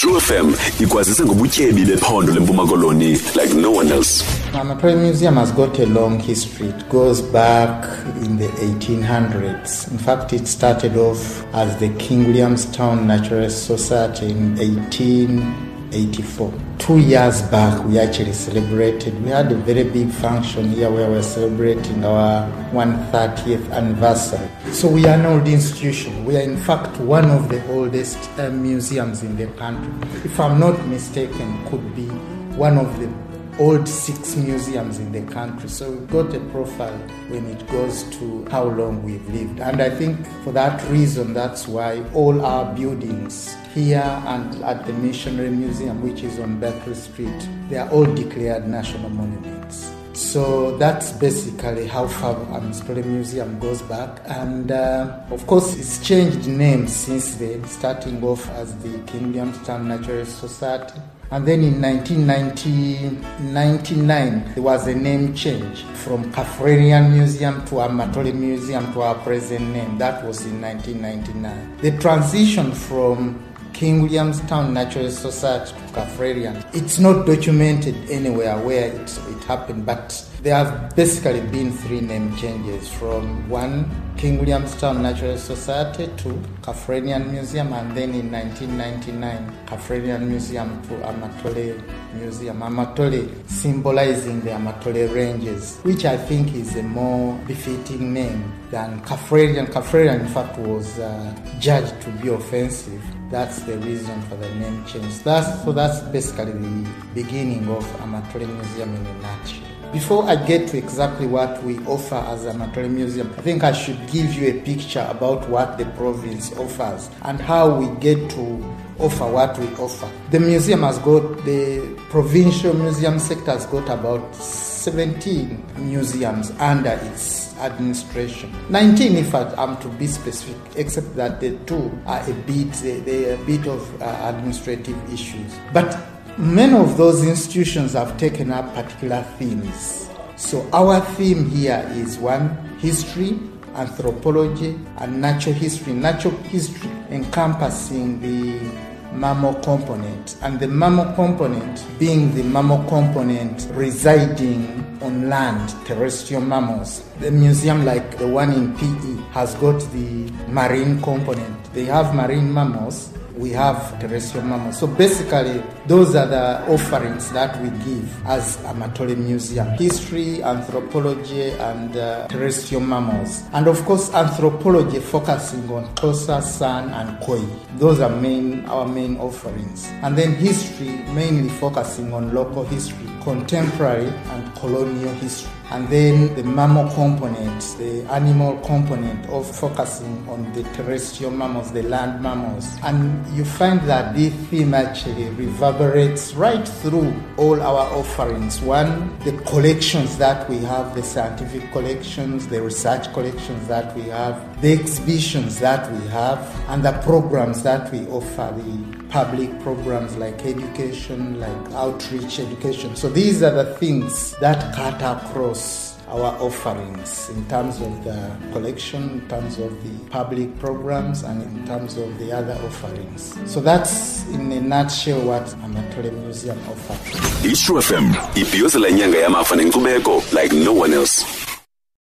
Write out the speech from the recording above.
itrue fm ikwazisa ngobutyebi bephondo lempuma koloni like no one else Amathole Museum has got a long history. It goes back in the 1800s. In fact, it started off as the King Williamstown Naturalist Society in 1884. Two years back, we actually celebrated. We had a very big function here where we're celebrating our 130th anniversary. So we are an old institution. We are, in fact, one of the oldest uh, museums in the country. If I'm not mistaken, could be one of the old six museums in the country. So we've got a profile when it goes to how long we've lived. And I think for that reason, that's why all our buildings here and at the Missionary Museum, which is on Berkeley Street, they are all declared national monuments. So that's basically how far Amathole Museum goes back. And uh, of course, it's changed names since then, starting off as the King Williamstown Naturalist Society. And then in 1999, there was a name change from Kaffrarian Museum to Amathole Museum to our present name. That was in 1999. The transition from King Williamstown Natural Society to Kaffrarian, it's not documented anywhere where it, it happened, but there have basically been three name changes from one King Williamstown Natural Society to Kaffrarian Museum, and then in 1999, Kaffrarian Museum to Amathole Museum. Amathole symbolizing the Amathole Ranges, which I think is a more befitting name than Kaffrarian. Kaffrarian, in fact, was uh, judged to be offensive. That's the reason for the name change. That's, so that's basically the beginning of Amathole Museum in a nutshell. Before I get to exactly what we offer as a Amathole Museum, I think I should give you a picture about what the province offers and how we get to offer what we offer. The museum has got, the provincial museum sector has got about 17 museums under its administration. 19 if I'm to be specific, except that the two are a bit, they a bit of uh, administrative issues. But Many of those institutions have taken up particular themes. So, our theme here is one history, anthropology, and natural history. Natural history encompassing the mammal component, and the mammal component being the mammal component residing on land, terrestrial mammals. The museum, like the one in PE, has got the marine component. They have marine mammals we have terrestrial mammals. So basically, those are the offerings that we give as Amathole Museum history, anthropology, and uh, terrestrial mammals. And of course, anthropology focusing on Xhosa, San, and Khoi. Those are main, our main offerings. And then history, mainly focusing on local history, contemporary and colonial history and then the mammal component, the animal component of focusing on the terrestrial mammals, the land mammals. And you find that this theme actually reverberates right through all our offerings. One, the collections that we have, the scientific collections, the research collections that we have, the exhibitions that we have, and the programs that we offer, the public programs like education, like outreach education. So these are the things that cut across our offerings in terms of the collection, in terms of the public programs, and in terms of the other offerings. So that's in a nutshell what Amathole Museum offers. itrue fm like no one else